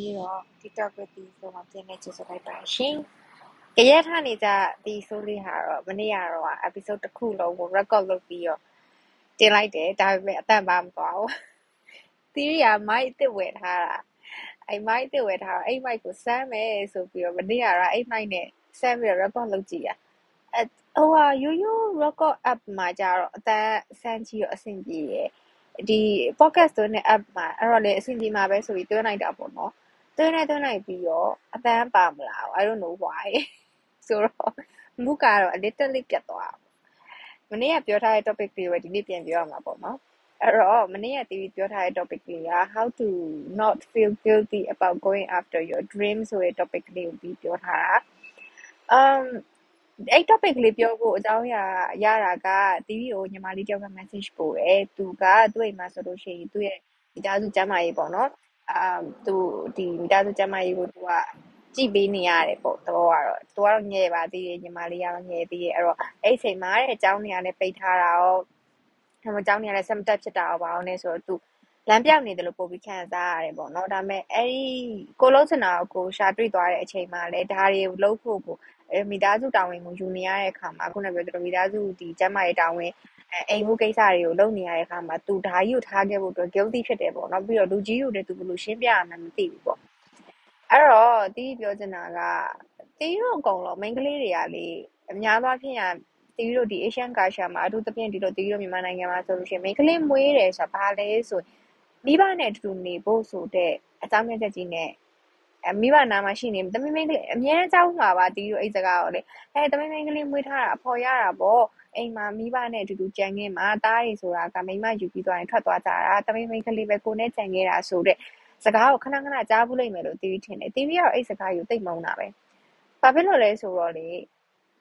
နေ့တော့ TikTok ပဲတီးဆိုမှပြန်နေချစ်ဆိုလိုက်ပါရှင်။ကြရက်ထားနေကြဒီဆိုလေးဟာတော့မနေ့ကတော့ episode တစ်ခုလုံးကို record လုပ်ပြီးတော့တင်လိုက်တယ်ဒါပေမဲ့အတန်ပါမသွားဘူး။ theory က mic အစ်စ်ဝယ်ထားတာ။အဲ့ mic အစ်စ်ဝယ်ထားတော့အဲ့ mic ကိုစမ်းမယ်ဆိုပြီးတော့မနေ့ကတော့အဲ့ mic နဲ့စမ်းပြီးတော့ record လုပ်ကြည့်တာ။အဲဟိုဟာရိုးရိုး record app မှာကြတော့အတန်စမ်းကြည့်တော့အဆင်ပြေတယ်။ဒီ podcast သွင်းတဲ့ app မှာအဲ့တော့လေအဆင်ပြေမှာပဲဆိုပြီးသွင်းလိုက်တာပေါ့နော် သွင်းလိုက်သွင်းလိုက်ပြီးတော့အတန်းပါမလား I don't know why ဆိုတော့မူကတော့ a little bit ပြတ်သွားမနေ့ကပြောထားတဲ့ topic တွေပဲဒီနေ့ပြန်ပြောရမှာပေါ့နော်အဲ့တော့မနေ့က TV ပြောထားတဲ့ topic တွေက how to not feel guilty about going after your dreams ဆိုတဲ့ topic လေးကိုပြီးပြောထားတာ um အဲ့ topic လေးပြောဖို့အကြောင်းအရာရတာက TV ကိုညီမလေးတယောက်က message ပို့တယ်သူကသူ့အိမ်မှာဆိုလို့ရှိရင်သူ့ရဲ့မိသားစုကျန်းမာရေးပေါ့နော် အာသူဒီမိသားစုကျန်းမာရေးကိုသူကကြည့်ပေးနေရတယ်ပေါ့တော့ကတော့သူကတော့ငယ်ပါသေးတယ်ညီမလေးကတော့ငယ်သေးတယ်အဲ့တော့အဲ့အချိန်မှာတဲ့အကြောင်းတွေကလည်းပိတ်ထားတာရောဟိုအကြောင်းတွေကလည်း sum up ဖြစ်တာရောဘာလို့လဲဆိုတော့သူလမ်းပြောက်နေတယ်လို့ပို့ပြီးခံစားရတယ်ပေါ့နော်ဒါပေမဲ့အဲ့ဒီကိုလုံးစင်တာကိုရှာတွေ့သွားတဲ့အချိန်မှာလည်းဒါတွေကိုလှုပ်ဖို့ကို မိသားစုတာဝန်ကိုယူနေရတဲ့အခါမှာခုနပြောသလိုမိသားစုဒီကျန်းမာရေးတာဝန်အိမ်မှုကိစ္စတွေကိုလုပ်နေရတဲ့အခါမှာသူဓာကြီးကိုထားခဲ့ဖို့အတွက် guilty ဖြစ်တယ်ပေါ့နော်ပြီးတော့လူကြီးတို့လည်းသူဘယ်လိုရှင်းပြရမှန်းမသိဘူးပေါ့အဲ့တော့တီးပြောချင်တာကတီးတို့အကုန်လုံးမိန်းကလေးတွေကလေအများသောအားဖြင့်တီးတို့ဒီ Asian culture မှာအထူးသဖြင့်ဒီလိုတီးတို့မြန်မာနိုင်ငံမှာဆိုလို့ရှိရင်မိန်းကလေးမွေးတယ်ဆိုတာဘာလဲဆိုမိဘနဲ့အတူတူနေဖို့ဆိုတဲ့အကြောင်းပြချက်ကြီးနဲ့ မိဘနာမှာရှိနေသမီးမင်းကလေးအများကြောက်မှာပါတီးတို့အဲ့စကားကိုလေအဲသမီးမင်းကလေးမွေးထားတာအဖော်ရတာပေါ့အိမ်မှာမိဘနဲ့အတူတူကြံခဲ့မှာတားရီဆိုတာကမိမယူပြီးသွားရင်ထွက်သွားကြတာသမီးမင်းကလေးပဲကိုနဲ့ကြံခဲ့တာဆိုတဲ့စကားကိုခဏခဏကြားဘူးလိမ့်မယ်လို့တီးထင်တယ်တီးကတော့အဲ့စကားကိုတိတ်မုန်းတာပဲဘာဖြစ်လို့လဲဆိုတော့လေ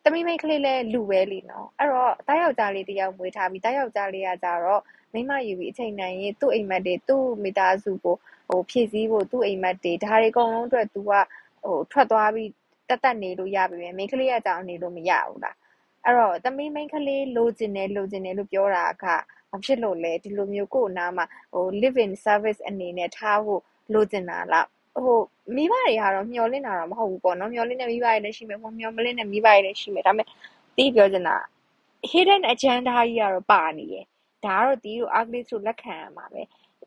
သမီးမိန်းကလေးလဲလူပဲလीနော်အဲ့တော့တားယောက်ျားလေးတယောက်မွေးထားပြီးတားယောက်ျားလေးကကြတော့မိမယူပြီးအချိန်နိုင်ရင်သူ့အိမ်မက်တွေသူ့မိသားစုကိုဟိုဖြည့်ဆည်းဖို့သူ့အိမ်မက်တွေဒါတွေအကုန်လုံးအတွက် तू ကဟိုထွက်သွားပြီးတက်တက်နေလို့ရပြီပဲမိန်းကလေးကကြောင်နေလို့မရဘူးလားအဲ့တော့သမီးမိန်းကလေးလိုချင်တယ်လိုချင်တယ်လို့ပြောတာကမဖြစ်လို့လဲဒီလိုမျိုးကိုယ်နာမှာဟို live in service အနေနဲ့ထားဖို့လိုချင်တာလား ဟိုမိဘတွေကတော့မျောလင့်တာတော့မဟုတ်ဘူးပေါ့နော်မျောလင့်တဲ့မိဘတွေလည်းရှိမယ်ဟိုမျောမလင့်တဲ့မိဘတွေလည်းရှိမယ်ဒါပေမဲ့တီးပြောချင်တာ hidden agenda ကြီးကတော့ပါနေတယ်ဒါကတော့တီးတို့ ugly ဆိုလက်ခံရမှာပဲ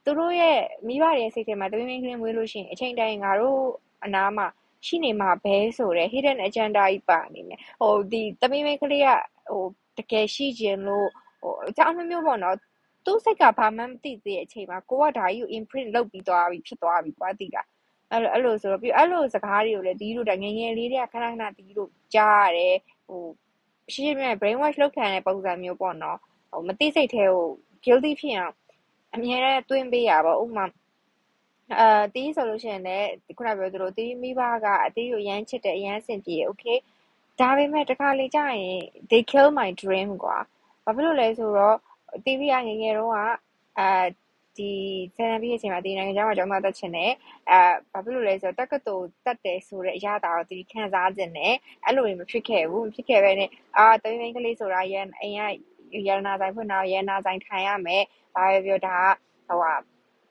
သူတို့ရဲ့မိဘတွေရဲ့စိတ်ထဲမှာတမင်မင်းကလေးမွေးလို့ရှိရင်အချိန်တိုင်းငါတို့အနားမှာရှိနေမှာပဲဆိုတဲ့ hidden agenda ကြီးပါနေတယ်ဟိုဒီတမင်မင်းကလေးကဟိုတကယ်ရှိခြင်းလို့ဟိုအကြောင်းမျိုးပေါ့နော်သူ့စိတ်ကဘာမှမသိသေးတဲ့အချိန်မှာကိုကဒါကြီးကို imprint လုပ်ပြီးသွားပြီဖြစ်သွားပြီကွာတိတာ အဲ့လိုအဲ့လိုဆိုတော့ပြီးအဲ့လိုစကားတွေကိုလည်းဒီလိုတငငယ်လေးတွေကခဏခဏဒီလိုကြားရတယ်ဟိုရှင်းရှင်းပြ brain wash လုပ်ခံတဲ့ပုံစံမျိုးပေါ့နော်ဟိုမသိစိတ်ထဲကို guilty ဖြစ်အောင်အမြဲတမ်းတွင်းပေးရပါဥပမာအာတီးဆိုလို့ရှိရင်လည်းခုနပြောသလိုတီးမိဘကအတီးကိုရမ်းချစ်တယ်အရမ်းစင်ပြေ okay ဒါပေမဲ့တခါလေကြာရင် they kill my dream ကွာဘာဖြစ်လို့လဲဆိုတော့ TV ကငငယ်တော့ကအာ ဒီဆယ်တန်းပြည့်အချိန်မှာဒီနိုင်ငံခြားမှာကျောင်းသားတက်ချင်တယ်အဲဘာဖြစ်လို့လဲဆိုတော့တက္ကသိုလ်တက်တယ်ဆိုတဲ့အရာတာတော့ဒီခံစားခြင်းနဲ့အဲ့လိုမဖြစ်ခဲ့ဘူးမဖြစ်ခဲ့ပဲနဲ့အာတမင်ကလေးဆိုတာရန်အိမ်ကရန်နာဆိုင်ဖွင့်တော့ရန်နာဆိုင်ထိုင်ရမယ်ဘာပဲပြောဒါကဟိုဟာ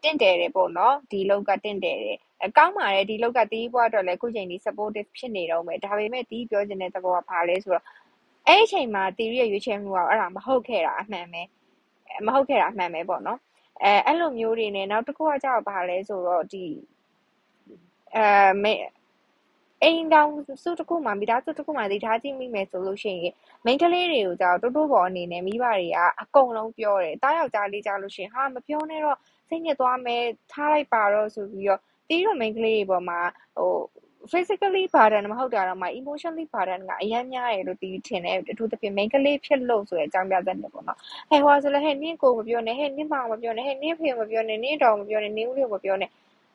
တင့်တယ်တယ်ပေါ့နော်ဒီလောက်ကတင့်တယ်တယ်အကောင်းပါတယ်ဒီလောက်ကတီးဘွားအတွက်လည်းခုချိန်ဒီ supportive ဖြစ်နေတော့မယ်ဒါပေမဲ့တီးပြောခြင်းတဲ့သဘောကဘာလဲဆိုတော့အဲ့အချိန်မှာတီးရဲ့ရွေးချယ်မှုကအဲ့ဒါမဟုတ်ခဲ့တာအမှန်ပဲမဟုတ်ခဲ့တာအမှန်ပဲပေါ့နော် အဲအဲ့လိုမျိုးတွေနဲ့နောက်တစ်ခုကကြောက်ဘာလဲဆိုတော့ဒီအဲမေအိမ်တောင်စုတစ်ခုမှမိသားစုတစ်ခုမှဒီထားကြည့်မိမယ်ဆိုလို့ရှိရင်မိန်းကလေးတွေကိုကြောက်တိုးတိုးပေါ်အနေနဲ့မိဘတွေကအကုန်လုံးပြောတယ်တားယောက်ျားလေးကြောက်လို့ရှိရင်ဟာမပြောနဲ့တော့စိတ်ညစ်သွားမယ်ထားလိုက်ပါတော့ဆိုပြီးတော့တီးတော့မိန်းကလေးတွေပေါ်မှာဟို physically burden မဟုတ်တာတော့မှ emotionally burden ကအများများရလို့တီးထင်တယ်အထူးသဖြင့် main ကလေးဖြစ်လို့ဆိုတဲ့အကြောင်းပြချက်နဲ့ပေါ့နော်ဟဲ့ဟောဆိုလည်းဟဲ့နင်းကိုမပြောနဲ့ဟဲ့နင်းမောင်မပြောနဲ့ဟဲ့နင်းဖေမပြောနဲ့နင်းတော်မပြောနဲ့နင်းဦးလေးမပြောနဲ့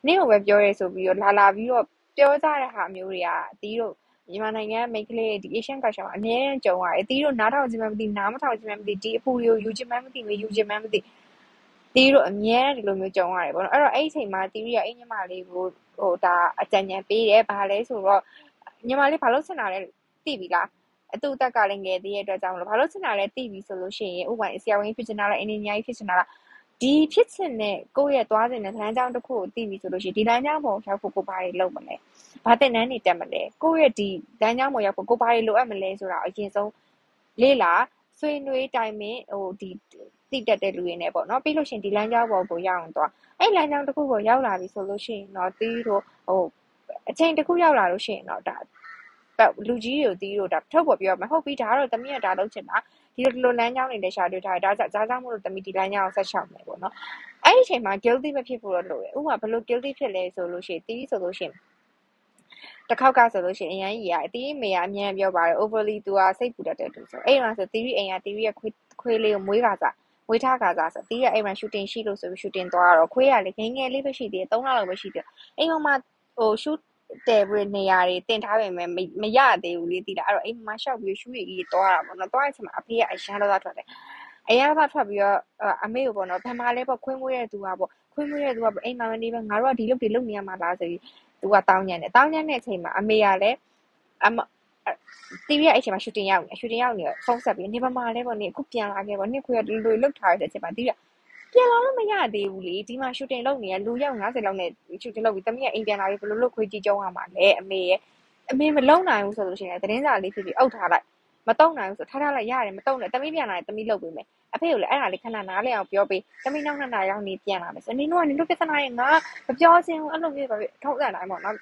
နင်းကိုပဲပြောရဲဆိုပြီးတော့လာလာပြီးတော့ပြောကြတဲ့ဟာမျိုးတွေကတီးတို့မြန်မာနိုင်ငံမိတ်ကလေးဒီ Asian culture မှာအများကြီးကြုံရတယ်။တီးတို့နားထောင်ခြင်းမှမသိနားမထောင်ခြင်းမှမသိဒီအပူတွေကိုယူခြင်းမှမသိမယူခြင်းမှမသိတီးတို့အများဒီလိုမျိုးကြုံရတယ်ပေါ့နော်အဲ့တော့အဲ့ဒီအချိန်မှာတီးရဲ့အိမ်ညီမလေးကို ဟိုဒါအကြံဉာဏ်ပေးတယ်ဘာလဲဆိုတော့ညီမလေးဘာလို့ဆင်တာလဲသိပြီလားအတူတက်ကလည်းငယ်သေးတဲ့အတွက်ကြောင့်မလို့ဘာလို့ဆင်တာလဲသိပြီဆိုလို့ရှိရင်ဥပမာဆရာဝန်ဖြစ်ချင်တာလားအင်ဂျင်နီယာဖြစ်ချင်တာလားဒီဖြစ်စဉ်နဲ့ကိုယ့်ရဲ့သွားစဉ်တဲ့လမ်းကြောင်းတစ်ခုကိုသိပြီဆိုလို့ရှိရင်ဒီလမ်းကြောင်းပေါ်ရောက်ဖို့ကိုဘာတွေလုပ်မလဲဘာတင်နန်းနေတက်မလဲကိုယ့်ရဲ့ဒီလမ်းကြောင်းပေါ်ရောက်ဖို့ကိုဘာတွေလိုအပ်မလဲဆိုတာအရင်ဆုံးလေ့လာဆွေးနွေးတိုင်ပင်ဟိုဒီ သိတတ်တဲ့လူတွေနဲ့ပေါ့နော်ပြီးလို့ရှိရင်ဒီလမ်းကြောင်းပေါ်ကိုရောက်အောင်သွားအဲ့လမ်းကြောင်းတစ်ခုကိုရောက်လာပြီဆိုလို့ရှိရင်တော့တီးတို့ဟိုအချိန်တစ်ခုရောက်လာလို့ရှိရင်တော့ဒါလူကြီးတွေကိုတီးတို့ဒါထုတ်ပေါ်ပြောမှာဟုတ်ပြီဒါကတော့တမီးကဒါလုပ်ချင်တာဒီလိုလိုလမ်းကြောင်းတွေနဲ့ရှာတွေ့ထားတယ်ဒါကြောင့်ဒါကြောင့်မို့လို့တမီဒီလမ်းကြောင်းကိုဆက်ရှောက်မယ်ပေါ့နော်အဲ့ဒီအချိန်မှာ guilty မဖြစ်ဖို့တော့လိုတယ်ဥပမာဘယ်လို guilty ဖြစ်လဲဆိုလို့ရှိရင်တီးဆိုလို့ရှိရင်တစ်ခေါက်ကဆိုလို့ရှိရင်အရန်ကြီးကအတီးမေကအမြန်ပြောပါတယ် overly သူကစိတ်ပူတတ်တဲ့သူဆိုအဲ့မှာဆို theory အိမ်က theory ရဲ့ခွေးခွေးလေးကိုမွေးခါစား မွေးထားခါစားဆိုတီးကအိမ်မှာ shooting ရှိလို့ဆိုပြီး shooting သွားတော့ခွေးကလေငယ်ငယ်လေးပဲရှိသေးတယ်3လလောက်ပဲရှိသေးတယ်အိမ်မှာဟို shoot တယ်ပြီးနေရာတွေတင်ထားပေမဲ့မရသေးဘူးလေတိတာအဲ့တော့အိမ်မှာရှောက်ပြီးရှူးရည်ကြီးသွားတာပေါ့နော်သွားတဲ့အချိန်မှာအဖေကအရန်တော့ထွက်တယ်အရန်တော့ထွက်ပြီးတော့အမေကိုပေါ့နော်ဘာမှလဲပေါ့ခွင်းမွေးတဲ့သူကပေါ့ခွင်းမွေးတဲ့သူကပေါ့အိမ်မှာမနေပဲငါတို့ကဒီလုပ်တွေလုပ်နေရမှာလားဆိုပြီးသူကတောင်းညံ့တယ်တောင်းညံ့တဲ့အချိန်မှာအမေကလည်းအမ တီဗီရဲ့အချိန်မှာ shooting ရောက်နေ shooting ရောက်နေတော့ဖုန်းဆက်ပြီးနေပါမလဲပေါ့နေအခုပြန်လာခဲ့ပေါ့နေခွေကဒီလိုလုတ်ထားတဲ့အချိန်မှာတီဗီကပြန်လာလို့မရသေးဘူးလေဒီမှာ shooting လုပ်နေရလူရောက်90လောက်နဲ့ shooting လုပ်ပြီးတမီးကအိမ်ပြန်လာပြီးဘယ်လိုလုပ်ခွေးကြည့်ကြုံရမှာလဲအမေရဲ့အမေမလုံနိုင်ဘူးဆိုလို့ရှိရင်သတင်းစာလေးဖြစ်ပြီးအုပ်ထားလိုက်မတုံနိုင်ဘူးဆိုထားထားလိုက်ရတယ်မတုံနဲ့တမီးပြန်လာရင်တမီးလုပ်ပေးမယ်အဖေကိုလည်းအဲ့ဒါလေးခဏနားလဲအောင်ပြောပေးတမီးနောက်နှစ်နာရီရောက်နေပြန်လာမယ်ဆိုနင်တို့ကနင်တို့ပြဿနာရဲ့ငါမပြောစင်းဘူးအဲ့လိုမျိုးပဲထုံးစံတိုင်းပေါ့နော်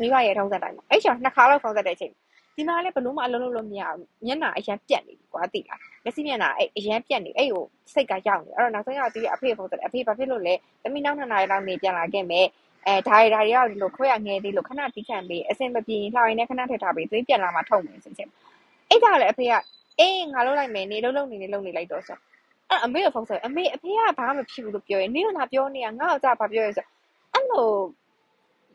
မိဘရဲ့ထုံးစံတိုင်းပေါ့အဲ့ချိန်နှစ်ခါလောက်ဖုန်းဆက်တဲ့အချိန်ဒီမှာလည်းဘလို့မှအလုံးလုံးလို့မရဘူးမျက်နှာအရန်ပြက်နေပြီကွာသိလားလက်စီမျက်နှာအဲ့အရန်ပြက်နေအဲ့ကိုစိတ်ကရောက်နေအဲ့တော့နောက်ဆုံးရောက်ပြီးအဖေဖုန်းဆက်တယ်အဖေဘာဖြစ်လို့လဲတမီနောက်နှစ်နာရီလောက်နေပြန်လာခဲ့မယ်အဲဒါရီဒါရီရောက်ဒီလိုခွဲရငယ်သေးလို့ခဏတီးခံပေးအစင်မပြေလှောင်ရင်လည်းခဏထည့်ထားပေးသွေးပြန်လာမှထုတ်မယ်ဆိုချင်အဲ့ဒါလည်းအဖေကအေးငါလုပ်လိုက်မယ်နေလုံးလုံးနေနေလုံးနေလိုက်တော့ဆိုအဲ့အမေကဖုန်းဆက်အမေအဖေကဘာမှမဖြစ်ဘူးလို့ပြောရင်နေကငါပြောနေတာငါ့ကိုကြာဘာပြောရဲဆိုအဲ့လို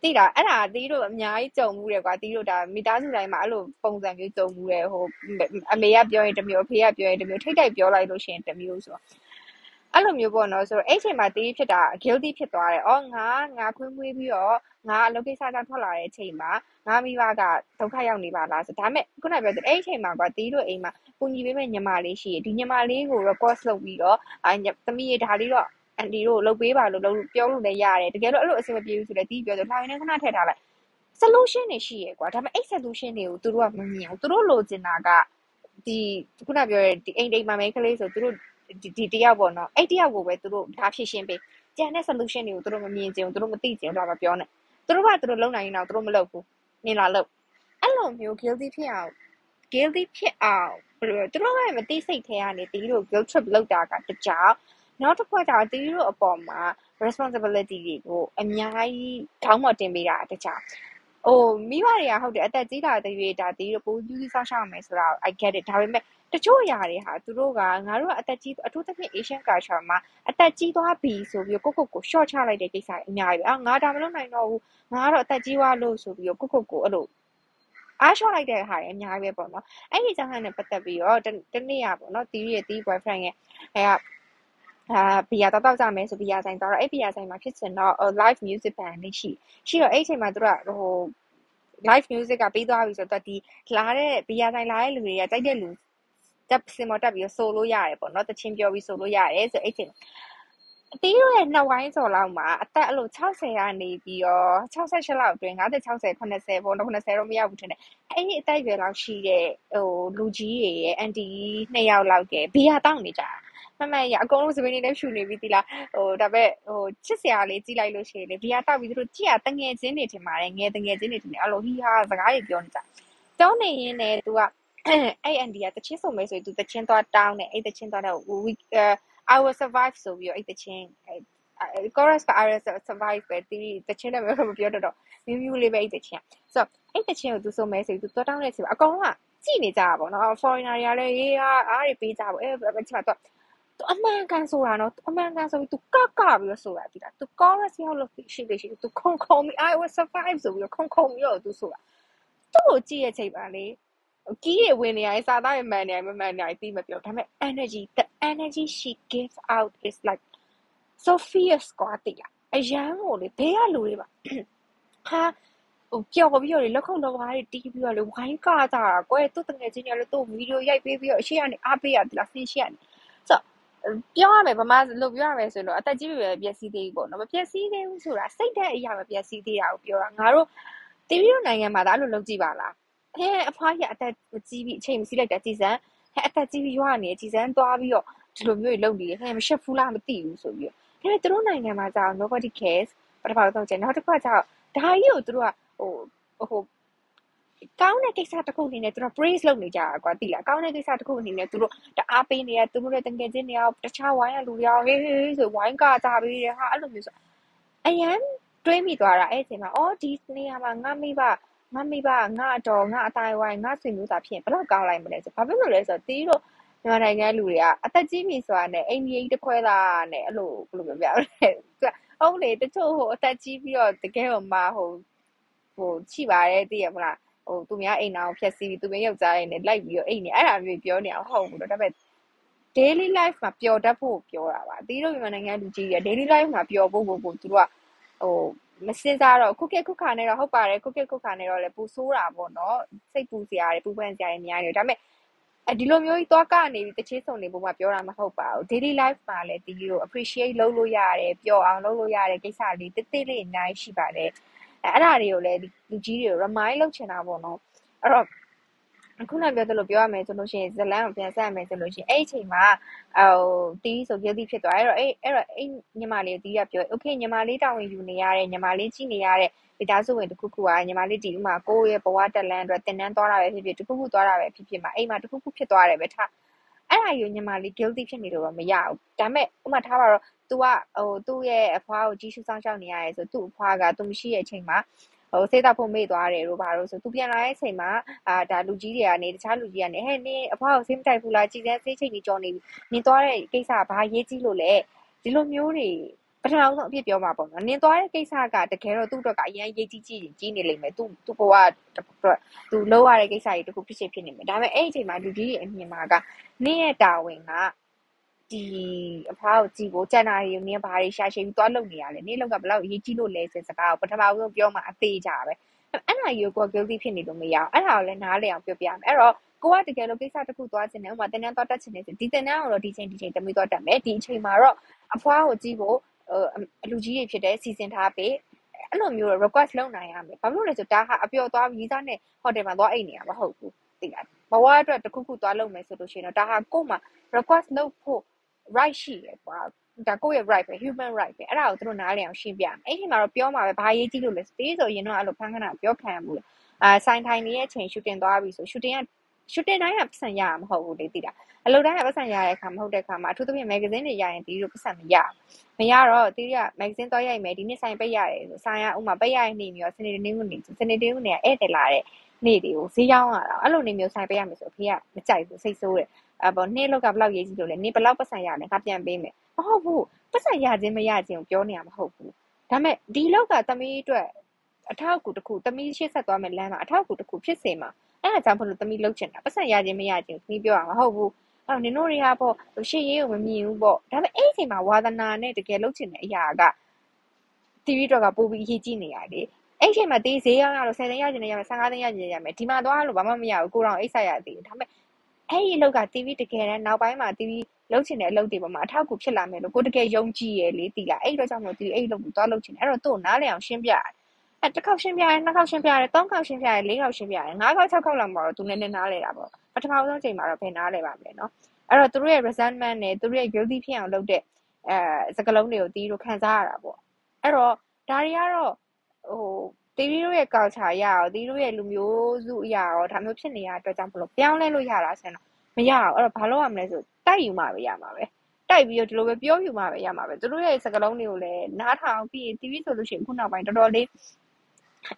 သိတာအဲ့ဒါတီးတို့အများကြီးကြုံမှုတယ်ကွာတီးတို့ဒါမိသားစုတိုင်းမှာအဲ့လိုပုံစံမျိုးကြုံမှုတယ်ဟိုအမေကပြောရင်တစ်မျိုးအဖေကပြောရင်တစ်မျိုးထိတ်တိုက်ပြောလိုက်လို့ရှိရင်တစ်မျိုးဆိုတော့အဲ့လိုမျိုးပေါ့နော်ဆိုတော့အဲ့ချိန်မှာတီးဖြစ်တာ guilty ဖြစ်သွားတယ်။အော်ငါငါခွင်းမွေးပြီးတော့ငါအလုပ်ကိစ္စကြောင့်ထွက်လာတဲ့အချိန်မှာငါမိဘကဒုက္ခရောက်နေပါလားဆိုဒါပေမဲ့ခုနပြောတဲ့အဲ့ချိန်မှာကွာတီးတို့အိမ်မှာပူညီပေးမဲ့ညီမလေးရှိရဒီညီမလေးကို record လုပ်ပြီးတော့အဲသမီးရဒါလေးတော့ အန်တီတို့လုပ်ပေးပါလို့လုပ်ပြောလို့လည်းရတယ်တကယ်လို့အဲ့လိုအဆင်မပြေဘူးဆိုလည်းတီးပြောဆိုလှိုင်းနေခဏထည့်ထားလိုက် solution တွေရှိရကွာဒါပေမဲ့အဲ့ solution တွေကိုသူတို့ကမမြင်ဘူးသူတို့လိုချင်တာကဒီခုနပြောတဲ့ဒီအိမ်တိမ်မှာမဲကလေးဆိုသူတို့ဒီဒီတယောက်ပေါ့နော်အဲ့တယောက်ကိုပဲသူတို့ဒါဖြည့်ရှင်းပေးကျန်တဲ့ solution တွေကိုသူတို့မမြင်ချင်ဘူးသူတို့မသိချင်ဘူးတော့မပြောနဲ့သူတို့ကသူတို့လုံနိုင်ရင်တော့သူတို့မလုပ်ဘူးနင်လာလုပ်အဲ့လိုမျိုး guilty ဖြစ်အောင် guilty ဖြစ်အောင်ဘယ်လိုသူတို့ကမသိစိတ်ထဲကနေတီးတို့ guilt trip လောက်တာကတကြောင် နောက်တစ်ခွက်ကျတော့တီးတို့အပေါ်မှာ responsibility တွေကိုအများကြီးခေါင်းပေါ်တင်ပေးတာတခြားဟိုမိဘတွေကဟုတ်တယ်အသက်ကြီးလာတဲ့ရွေးတာတီးတို့ပိုယူးဆောက်ရှောက်မယ်ဆိုတာ I get it ဒါပေမဲ့တချို့အရာတွေဟာသူတို့ကငါတို့ကအသက်ကြီးအထူးသဖြင့် Asian culture မှာအသက်ကြီးသွားပြီဆိုပြီးကိုကိုကို short ချလိုက်တဲ့ကိစ္စအများကြီးပဲအာငါဒါမလုပ်နိုင်တော့ဘူးငါကတော့အသက်ကြီးသွားလို့ဆိုပြီးကိုကိုကိုအဲ့လိုအားလျှော့လိုက်တဲ့ဟာတွေအများကြီးပဲပေါ့နော်အဲ့ဒီကြောင့်နဲ့ပတ်သက်ပြီးတော့တနေ့ရပေါ့နော်တီးရဲ့တီး boyfriend ရဲ့အဲက အာဘီယာတောက်တောက်ကြမယ်ဆိုဘီယာဆိုင်တော့အဲ့ဘီယာဆိုင်မှာဖြစ်စင်တော့ live music band လေးရှိရှိတော့အဲ့အချိန်မှာသူကဟို live music ကပြီးသွားပြီဆိုတော့ဒီလာတဲ့ဘီယာဆိုင်လာတဲ့လူတွေကတိုက်တဲ့လူတက်စင်မတက်ပြီးဆိုလို့ရတယ်ပေါ့နော်တချင်းပြောပြီးဆိုလို့ရတယ်ဆိုအဲ့ချိန်အတီးတို့ရဲ့နှစ်ဝိုင်းစော်လောက်မှာအသက်အဲ့လို60ကနေပြီးတော့68လောက်အတွင်း50 60 80ပေါ့နော်90တော့မရောက်ဘူးထင်တယ်အဲ့ဒီအသက်အရွယ်လောက်ရှိတဲ့ဟိုလူကြီးတွေရဲ့အန်တီနှစ်ယောက်လောက်ကဘီယာတောင်းနေကြတာ မမရအကုန်လုံးစပင်းနေလည်းရှူနေပြီသီလားဟိုဒါပေမဲ့ဟိုချစ်စရာလေးကြည့်လိုက်လို့ရှိရင်လေဘီယာတောက်ပြီးသူတို့ကြည့်ရတငယ်ချင်းတွေထင်ပါတယ်ငယ်တငယ်ချင်းတွေထင်တယ်အဲ့လိုဟီဟာစကားတွေပြောနေကြတောင်းနေရင်းနဲ့သူကအဲ့အန်ဒီကတချင်းဆိုမယ်ဆိုရင်သူတချင်းသွားတောင်းတယ်အဲ့တချင်းသွားတော့ we I will survive ဆိုပြီးတော့အဲ့တချင်း chorus က I will survive ပဲတီးတချင်းလည်းမပြောတော့တော့မြူးမြူးလေးပဲအဲ့တချင်းဆိုတော့အဲ့တချင်းကိုသူဆိုမယ်ဆိုပြီးသူသွားတောင်းတဲ့ချိန်မှာအကောင်ကကြည့်နေကြတာပေါ့နော် foreigner တွေကလည်းရေးအားအားတွေပေးကြပါအဲ့ဘယ်ချိန်မှာတော့ သူအမှန်ကန်ဆိုတာနော်အမှန်ကန်ဆိုပြီးသူကကပြီးတော့ဆိုတာဒီလားသူ chorus ရောက်လို့ရှိလေရှိသူခုံခုံပြီး I will survive ဆိုပြီးတော့ခုံခုံပြီးတော့သူဆိုတာသူ့ကိုကြည့်ရဲ့ချိန်ပါလေကီးရဝင်နေရစာသားရမှန်နေရမမှန်နေရသိမပြောဒါပေမဲ့ energy the energy she gives out is like so fierce ကွာတိလားအရန်ကိုလေဘေးကလူတွေပါဟာဟိုပျော်ပြီးတော့လက်ခုပ်လောက်ပါးတွေတီးပြီးတော့လေဝိုင်းကကြတာကွယ်သူ့တငယ်ချင်းတွေလည်းသူ့ဗီဒီယိုရိုက်ပေးပြီးတော့အရှိကနေအားပေးရတယ်လားဆင်းရှိရတယ်ဆို ပြောရမယ်ဗမာလို့ပြောရမယ်ဆိုတော့အသက်ကြီးပြီပဲပျက်စီးသေးဘူးပေါ့နော်မပျက်စီးသေးဘူးဆိုတာစိတ်ဓာတ်အရာမပျက်စီးသေးတာကိုပြောတာငါတို့တီဗီတို့နိုင်ငံမှာဒါအဲ့လိုလုပ်ကြည့်ပါလားဟဲအဖွားကြီးအသက်ကြီးပြီးအချိန်မစီးလိုက်တာကြည်စမ်းဟဲအသက်ကြီးပြီးရွာနေကြည်စမ်းသွားပြီးတော့ဒီလိုမျိုးလုပ်နေဟဲမရှက်ဖူးလားမသိဘူးဆိုပြီးတော့ဒါပေမဲ့သူတို့နိုင်ငံမှာကြာ nobody cares ပထမဆုံးချက်နောက်တစ်ခါကျတော့ဒါကြီးကိုသူတို့ကဟိုဟို ကောင်းတဲ့ကိစ္စတစ်ခုအနေနဲ့သူတို့ praise လုပ်နေကြတာကွာသိလားကောင်းတဲ့ကိစ္စတစ်ခုအနေနဲ့သူတို့တအားပေးနေရသူတို့ရဲ့တကယ်ချင်းတွေရောတခြားဝိုင်းရလူတွေရောဟေးဟေးဆိုဝိုင်းကကြပေးတယ်ဟာအဲ့လိုမျိုးဆိုအရန်တွေးမိသွားတာအဲ့ဒီအချိန်မှာအော်ဒီနေရာမှာငါမိဘငါမိဘငါအတော်ငါအတိုင်းဝိုင်းငါဆွေမျိုးသားဖြစ်ရင်ဘယ်တော့ကောင်းလိုက်မလဲဆိုဘာဖြစ်လို့လဲဆိုတော့တီးတို့မြန်မာနိုင်ငံလူတွေကအသက်ကြီးပြီဆိုတာနဲ့အိမ်ကြီးတစ်ခွဲသားနဲ့အဲ့လိုဘယ်လိုပြောပြလဲဟုတ်လေတချို့ဟိုအသက်ကြီးပြီးတော့တကယ်ဟိုမှာဟိုဟိုချိပါတယ်သိရမလား ဟိုသူများအိမ်တော်ဖျက်ဆီးပြီးသူမယောက်ျားရဲ့နဲ့လိုက်ပြီးတော့အိမ်နေအဲ့ဒါမျိုးပြောနေအောင်ဟုတ်ဘူးတော့ဒါပေမဲ့ daily life မှာပျော်တတ်ဖို့ပြောတာပါအသီးတို့မြန်မာနိုင်ငံလူကြီးရ daily life မှာပျော်ဖို့ကိုကိုသူတို့ကဟိုမစင်စားတော့ခုခေတ်ခုခါနဲ့တော့ဟုတ်ပါတယ်ခုခေတ်ခုခါနဲ့တော့လည်းပူဆိုးတာပေါ့နော်စိတ်ပူစရာတွေပူပန်စရာတွေများနေတယ်ဒါပေမဲ့အဲဒီလိုမျိုးကြီးသွားကနေပြီးတချင်းစုံနေပုံမှာပြောတာမဟုတ်ပါဘူး daily life မှာလည်းဒီလို appreciate လုပ်လို့ရတယ်ပျော်အောင်လုပ်လို့ရတဲ့ကိစ္စလေးတိတိလေးအများကြီးရှိပါတယ် အဲအဲ့ဒါတွေကိုလည်းလူကြီးတွေကို remind လုပ်ချင်တာပေါ့နော်အဲ့တော့ခုနပြောသလိုပြောရမယ်ဆိုလို့ရှိရင်ဇလန်ကိုပြန်ဆက်ရမယ်ဆိုလို့ရှိရင်အဲ့အချိန်မှာဟိုတီးဆို guilty ဖြစ်သွားအဲ့တော့အဲ့အဲ့တော့အဲ့ညီမလေးတီးကပြော okay ညီမလေးတောင်းဝင်ယူနေရတဲ့ညီမလေးကြည့်နေရတဲ့မိသားစုဝင်တစ်ခုခုကညီမလေးဒီဥမာကိုယ့်ရဲ့ဘဝတက်လန်းအတွက်တင်နန်းသွားတာပဲဖြစ်ဖြစ်တစ်ခုခုသွားတာပဲဖြစ်ဖြစ်မှာအိမ်မှာတစ်ခုခုဖြစ်သွားတယ်ပဲထား အဲ့ဒါယူညီမလေး guilty ဖြစ်နေလို့တော့မရဘူးဒါပေမဲ့ဥမာထားပါတော့ तू ကဟိုသူ့ရဲ့အဖွားကိုကြီးစုဆောင်ရှောက်နေရတယ်ဆိုသူ့အဖွားကသူမရှိတဲ့အချိန်မှာဟိုစေးတော့ဖို့မေ့သွားတယ်တို့ဘာလို့ဆိုသူပြန်လာတဲ့အချိန်မှာအာဒါလူကြီးတွေကနေတခြားလူကြီးကနေဟဲ့နင်းအဖွားကိုဆေးမတိုက်ဘူးလားကြည်စမ်းဆေးချိန်ကြီးကြော်နေပြီနင်းသွားတဲ့ကိစ္စဘာရေးကြည့်လို့လဲဒီလိုမျိုးတွေပ ထမဆုံးအဖြစ်ပြောမှာပေါ့နော်နင်းသွားတဲ့ကိစ္စကတကယ်တော့သူ့အတွက်ကအရင်ရေးကြည့်ကြည့်ကြီးနေလိမ့်မယ်သူသူဘဝသူလုံးရတဲ့ကိစ္စကြီးတခုဖြစ်ဖြစ်ဖြစ်နေမယ်ဒါပေမဲ့အဲ့ဒီအချိန်မှာလူကြီးတွေအမြင်မှာကနင်းရဲ့တာဝန်ကဒီအဖွားကိုကြည့်ဖို့ကျန်တာတွေနင်းဘာတွေရှာရှည်ပြီးသွားလုပ်နေရလဲနင်းလောက်ကဘယ်လောက်အရေးကြီးလို့လဲဆိုစကားကိုပထမဆုံးပြောမှအသေးကြပဲအဲ့ဒါကြီးကိုကို guilty ဖြစ်နေလို့မရအောင်အဲ့ဒါကိုလည်းနားလည်အောင်ပြောပြမယ်အဲ့တော့ကိုကတကယ်လို့ကိစ္စတစ်ခုသွားချင်တယ်ဥပမာတင်တန်းသွားတက်ချင်တယ်ဆိုဒီတင်တန်းကိုတော့ဒီချိန်ဒီချိန်တမီးသွားတက်မယ်ဒီအချိန်မှာတော့အဖွားကိုကြည့်ဖို့ အလူကြီးတွေဖြစ်တဲ့စီစဉ်ထားပေးအဲ့လိုမျိုး request လုပ်နိုင်ရမယ်ဘာလို့လဲဆိုဒါဟာအပျော်သွားပြီးသားနဲ့ဟိုတယ်မှာသွားအိတ်နေရမှာမဟုတ်ဘူးသိလားဘဝအတွက်တစ်ခုခုသွားလုပ်မယ်ဆိုလို့ရှိရင်တော့ဒါဟာကို့မှာ request လုပ်ဖို့ right ရှိတယ်ကွာဒါကိုယ့်ရဲ့ right ပဲ human right ပဲအဲ့ဒါကိုသူတို့နားလည်အောင်ရှင်းပြမယ်အဲ့ဒီမှာတော့ပြောမှာပဲဘာရေးကြည့်လို့လဲတေးဆိုရင်တော့အဲ့လိုဖန်ခဏပြောခံရမှုလေအာဆိုင်ထိုင်နေရဲ့အချိန် shooting သွားပြီဆို shooting က shooting တိုင်းကပတ်စံရမှာမဟုတ်ဘူးလေသိတာအလုပ်တိုင်းကပတ်စံရတဲ့အခါမဟုတ်တဲ့အခါမှာအထူးသဖြင့် magazine တွေရရင်ဒီလိုပတ်စံမရမရတော့တီးက magazine သွားရိုက်မယ်ဒီနေ့ဆိုင်ပိတ်ရတယ်ဆိုဆိုင်ကဥမာပိတ်ရတဲ့နေ့မျိုးစနေနေ့ကနေစနေနေ့ကနေဧည့်သည်လာတဲ့နေ့တွေကိုဈေးရောင်းရတာအဲ့လိုနေမျိုးဆိုင်ပိတ်ရမယ်ဆိုအဖေကမကြိုက်ဘူးစိတ်ဆိုးတယ်အပေါ်နေ့လောက်ကဘယ်လောက်ရေးကြည့်လို့လဲနေ့ဘယ်လောက်ပတ်စံရလဲငါပြန်ပေးမယ်မဟုတ်ဘူးပတ်စံရခြင်းမရခြင်းကိုပြောနေရမဟုတ်ဘူးဒါပေမဲ့ဒီလောက်ကသမီးအတွက်အထောက်အကူတစ်ခုသမီးရှေ့ဆက်သွားမယ်လမ်းမှာအထောက်အကူတစ်ခုဖြစ်စေမှာ အဲ့ဒါကြောင့်ဘလို့သမီးလှုပ်ချင်တာပတ်စံရခြင်းမရခြင်းသမီးပြောရမှာမဟုတ်ဘူးအဲ့နင်တို့တွေကပေါ့ရှေ့ရေးကိုမမြင်ဘူးပေါ့ဒါပေမဲ့အဲ့ဒီအချိန်မှာဝါသနာနဲ့တကယ်လှုပ်ချင်တဲ့အရာက TV တော့ကပို့ပြီးအရေးကြီးနေရတယ်အဲ့ချိန်မှာတေးဈေးရောက်ရလို့10သိန်းရကျင်နေရမယ်15သိန်းရကျင်နေရမယ်ဒီမှာသွားလို့ဘာမှမရဘူးကိုတော်အိတ်ဆက်ရသေးတယ်ဒါပေမဲ့အဲ့ဒီအလုပ်က TV တကယ်တမ်းနောက်ပိုင်းမှာ TV လုပ်ချင်တဲ့အလုပ်တွေပေါ်မှာအထောက်အကူဖြစ်လာမယ်လို့ကိုတကယ်ယုံကြည်ရလေတီးလာအဲ့တော့ကြောင့်မို့ TV အဲ့အလုပ်ကိုသွားလုပ်ချင်တယ်အဲ့တော့သူ့ကိုနားလည်အောင်ရှင်းပြရတယ် အဲ့တစ်ခေါက်ရှင်းပြရတယ်နှစ်ခေါက်ရှင်းပြရတယ်သုံးခေါက်ရှင်းပြရတယ်လေးခေါက်ရှင်းပြရတယ်ငါးခေါက်၆ခေါက်လောက်မှာတော့သူနည်းနည်းနားလည်တာပေါ့ပထမဆုံးချိန်မှာတော့ဘယ်နားလည်ပါမလဲနော်အဲ့တော့သူတို့ရဲ့ resentment နဲ့သူတို့ရဲ့ guilty ဖြစ်အောင်လုပ်တဲ့အဲစကလုံးတွေကိုတီးတို့ခံစားရတာပေါ့အဲ့တော့ဒါတွေကတော့ဟိုတီးတို့ရဲ့ culture ရအောင်တီးတို့ရဲ့လူမျိုးစုအရာရောဒါမျိုးဖြစ်နေရတဲ့အတွက်ကြောင့်ဘလို့ပြောင်းလဲလို့ရတာဆင်တော့မရအောင်အဲ့တော့ဘာလို့ရမလဲဆိုတိုက်ယူမှပဲရမှာပဲတိုက်ပြီးတော့ဒီလိုပဲပြောယူမှပဲရမှာပဲသူတို့ရဲ့စကလုံးတွေကိုလည်းနားထောင်ပြီး TV ဆိုလို့ရှိရင်ခုနောက်ပိုင်းတော်တော်လေး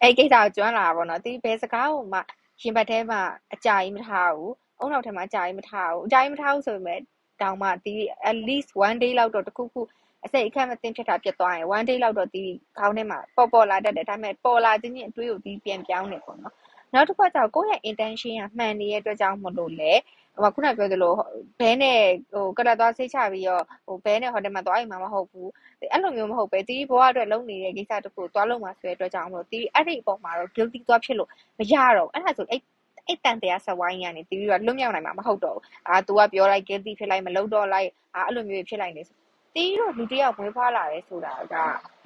အဲ့ကိစ္စကိုကျွမ်းလာတာပေါ့နော်တီးဘယ်စကားကိုမှရှင်ဘတ်ထဲမှာအကြာကြီးမထားဘူးအုံနောက်ထဲမှာအကြာကြီးမထားဘူးအကြာကြီးမထားဘူးဆိုပေမဲ့တောင်မှတီး at least 1 day လောက်တော့တခုခုအစိတ်အခက်မသိဖြစ်တာဖြစ်သွားရင်1 day လောက်တော့တီးခေါင်းထဲမှာပေါ်ပေါ်လာတတ်တယ်ဒါပေမဲ့ပေါ်လာခြင်းချင်းအတွေးကိုတီးပြန်ပြောင်းနေပေါ့နော်နောက်တစ်ခါကျတော့ကိုယ့်ရဲ့ intention ကမှန်နေတဲ့အတွက်ကြောင့်မလို့လေ ဟိုခုနပြောသလိုဘဲနဲ့ဟိုကလတ်သွားစိတ်ချပြီးတော့ဟိုဘဲနဲ့ဟိုတယ်မှာသွားအိမ်မှာမဟုတ်ဘူးအဲ့လိုမျိုးမဟုတ်ပဲတီးဘဝအတွက်လုပ်နေတဲ့ကိစ္စတခုသွားလုပ်မှာဆိုတဲ့အတွက်ကြောင့်မလို့တီးအဲ့ဒီအပေါ်မှာတော့ guilty သွားဖြစ်လို့မရတော့အဲ့ဒါဆိုအဲ့အဲ့တန်တရားဆက်ဝိုင်းကနေတီးပြီးတော့လွတ်မြောက်နိုင်မှာမဟုတ်တော့ဘူးအာ तू ကပြောလိုက် guilty ဖြစ်လိုက်မလုပ်တော့လိုက်အာအဲ့လိုမျိုးဖြစ်လိုက်နေဆိုတီးတို့လူတစ်ယောက်မွေးဖွားလာတယ်ဆိုတာက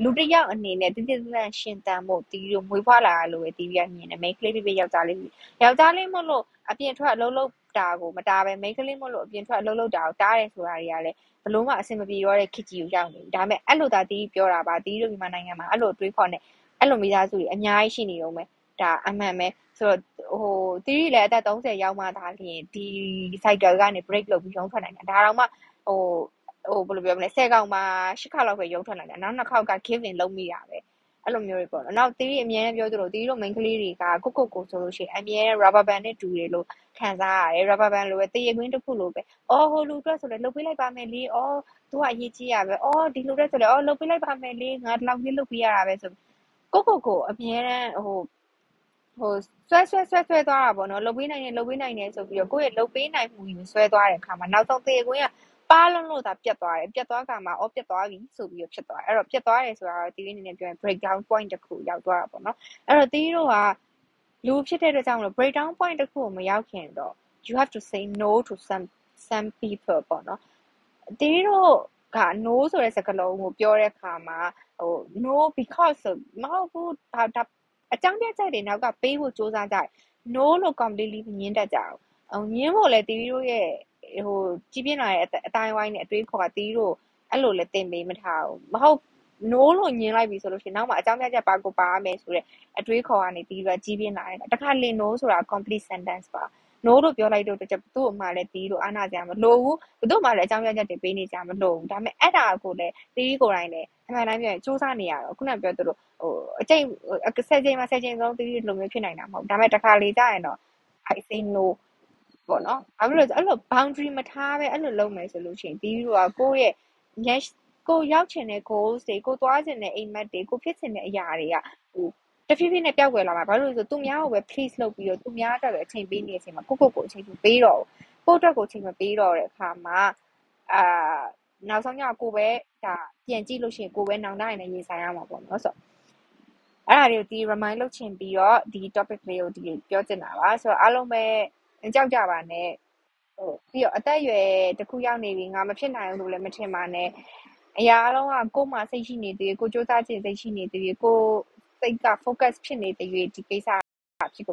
လူတစ်ယောက်အနေနဲ့တိတိကျကျရှင်တန်ဖို့တီးတို့မွေးဖွားလာရလို့ပဲတီးပြီးမြင်တယ်မိန်းကလေးပြပြယောက်ျားလေးယောက်ျားလေးမလို့အပြင်ထွက်အလုံးလုံး တာကိုမတားပဲမိန်းကလေးမလို့အပြင်ထွက်အလုံးလုံးတာကိုတားတယ်ဆိုတာတွေကလည်းဘလို့မှအဆင်မပြေတော့တဲ့ခစ်ကြီးကိုရောက်နေဒါပေမဲ့အဲ့လိုသာတီးပြောတာပါတီးတို့မြန်မာနိုင်ငံမှာအဲ့လိုတွေးခေါ်နေအဲ့လိုမိသားစုတွေအများကြီးရှိနေတော့မယ်ဒါအမှန်ပဲဆိုတော့ဟိုတီးလည်းအသက်30ရောက်မှသာလျှင်ဒီ cycle ကနေ break လုပ်ပြီးရုံးထွက်နိုင်တာဒါတော့မှဟိုဟိုဘယ်လိုပြောမလဲ10កောင်မှာ10ခါလောက်ပဲရုံးထွက်နိုင်တာနောက်နှစ်ခေါက်က give in လုပ်မိတာပဲ အဲ့လိုမျိုးတွေပေါ့နော်နောက်တီးအမြဲပြောသလိုတီးတို့ main ကလေးတွေကကိုကိုကိုဆိုလို့ရှိရင်အမြဲ rubber band နဲ့တူတယ်လို့ခံစားရတယ် rubber band လိုပဲတရေခွင်းတစ်ခုလိုပဲအော်ဟိုလူအတွက်ဆိုလဲလှုပ်ပေးလိုက်ပါမယ်လေအော်သူကအရေးကြီးရပဲအော်ဒီလူအတွက်ဆိုလဲအော်လှုပ်ပေးလိုက်ပါမယ်လေငါဒီလောက်ကြီးလှုပ်ပေးရတာပဲဆိုကိုကိုကိုအမြဲတမ်းဟိုဟိုဆွဲဆွဲဆွဲဆွဲသွားတာပေါ့နော်လှုပ်ပေးနိုင်တယ်လှုပ်ပေးနိုင်တယ်ဆိုပြီးတော့ကိုယ့်ရဲ့လှုပ်ပေးနိုင်မှုကြီးဆွဲသွားတဲ့အခါမှာနောက်ဆုံးတရေခွင်းက ပါလုံးလို့သာပြတ်သွားတယ်ပြတ်သွားကမှအော်ပြတ်သွားပြီဆိုပြီးတော့ဖြစ်သွားတယ်အဲ့တော့ပြတ်သွားတယ်ဆိုတာတော့တီးလေးအနေနဲ့ပြောရင် breakdown point တစ်ခုရောက်သွားတာပေါ့နော်အဲ့တော့တီးတို့ကလူဖြစ်တဲ့အတွက်ကြောင့်မလို့ breakdown point တစ်ခုကိုမရောက်ခင်တော့ you have to say no to some some people ပေါ့နော်တီးတို့က no ဆိုတဲ့စကားလုံးကိုပြောတဲ့အခါမှာဟို no because မဟုတ်ဘူးဒါဒါအကြောင်းပြချက်တွေနောက်ကပေးဖို့စူးစမ်းကြတယ် no လို့ completely ညင်းတတ်ကြအောင်ညင်းဖို့လဲတီးတို့ရဲ့ ဟိုကြီးပြင်းလာတဲ့အတိုင်းဝိုင်းနဲ့အတွေးခေါ်ကတီးတို့အဲ့လိုလဲတင်ပေးမထားဘူးမဟုတ် no လို့ညင်းလိုက်ပြီဆိုလို့ရှိရင်နောက်မှအကြောင်းပြချက်ပါကိုပါရမယ်ဆိုတဲ့အတွေးခေါ်ကနေတီးပြီးကြီးပြင်းလာတယ်တခါလေ no ဆိုတာ complete sentence ပါ no လို့ပြောလိုက်တော့တချက်ဘသူ့အမှလည်းတီးလို့အားနာကြမလို့ဘူးဘသူ့မှလည်းအကြောင်းပြချက်တွေပေးနေကြမလို့ဒါပေမဲ့အဲ့ဒါကိုလည်းတီးကိုယ်တိုင်လည်းအမှန်တိုင်းပြောရင်စူးစမ်းနေရတော့ခုနပြောသလိုဟိုအကျိတ်ဆယ်ချိန်မှာဆယ်ချိန်ဆုံးတီးလိုမျိုးဖြစ်နိုင်တာမဟုတ်ဒါပေမဲ့တခါလေကြာရင်တော့ I say no ပေါ့နော်။ဘာဖြစ်လို့လဲဆိုအဲ့လို boundary မထားပဲအဲ့လိုလုပ်မယ်ဆိုလို့ရှိရင်တီးတို့ကကိုယ့်ရဲ့ next ကိုရောက်ချင်တဲ့ goals တွေကိုသွားချင်တဲ့အိမ်မက်တွေကိုဖြစ်ချင်တဲ့အရာတွေကဟိုတဖြည်းဖြည်းနဲ့ပျောက်ကွယ်လာမှာဘာလို့လဲဆိုသူများကိုပဲ please လုပ်ပြီးတော့သူများအတွက်ပဲအချိန်ပေးနေတဲ့အချိန်မှာကိုကိုကိုအချိန်ပေးတော့ကိုအတွက်ကိုအချိန်မပေးတော့တဲ့အခါမှာအာနောက်ဆုံးကျကိုပဲဒါပြန်ကြည့်လို့ရှိရင်ကိုပဲနောင်တရင်လည်းရေးဆိုင်ရမှာပေါ့နော်ဆိုတော့အဲ့ဒါတွေကိုဒီ remind လုပ်ချင်ပြီးတော့ဒီ topic လေးကိုဒီပြောချင်တာပါဆိုတော့အားလုံးပဲ ကြောက်ကြပါနဲ့ဟိုပြီးတော့အသက်အရွယ်တစ်ခုရောက်နေပြီငါမဖြစ်နိုင်ဘူးလို့လည်းမထင်ပါနဲ့အရာအလုံးကကိုယ်မှစိတ်ရှိနေသေးတယ်ကိုစူးစမ်းခြင်းစိတ်ရှိနေသေးတယ်ကိုစိတ်က focus ဖြစ်နေသေးတယ်ဒီကိစ္စဖြစ်ကို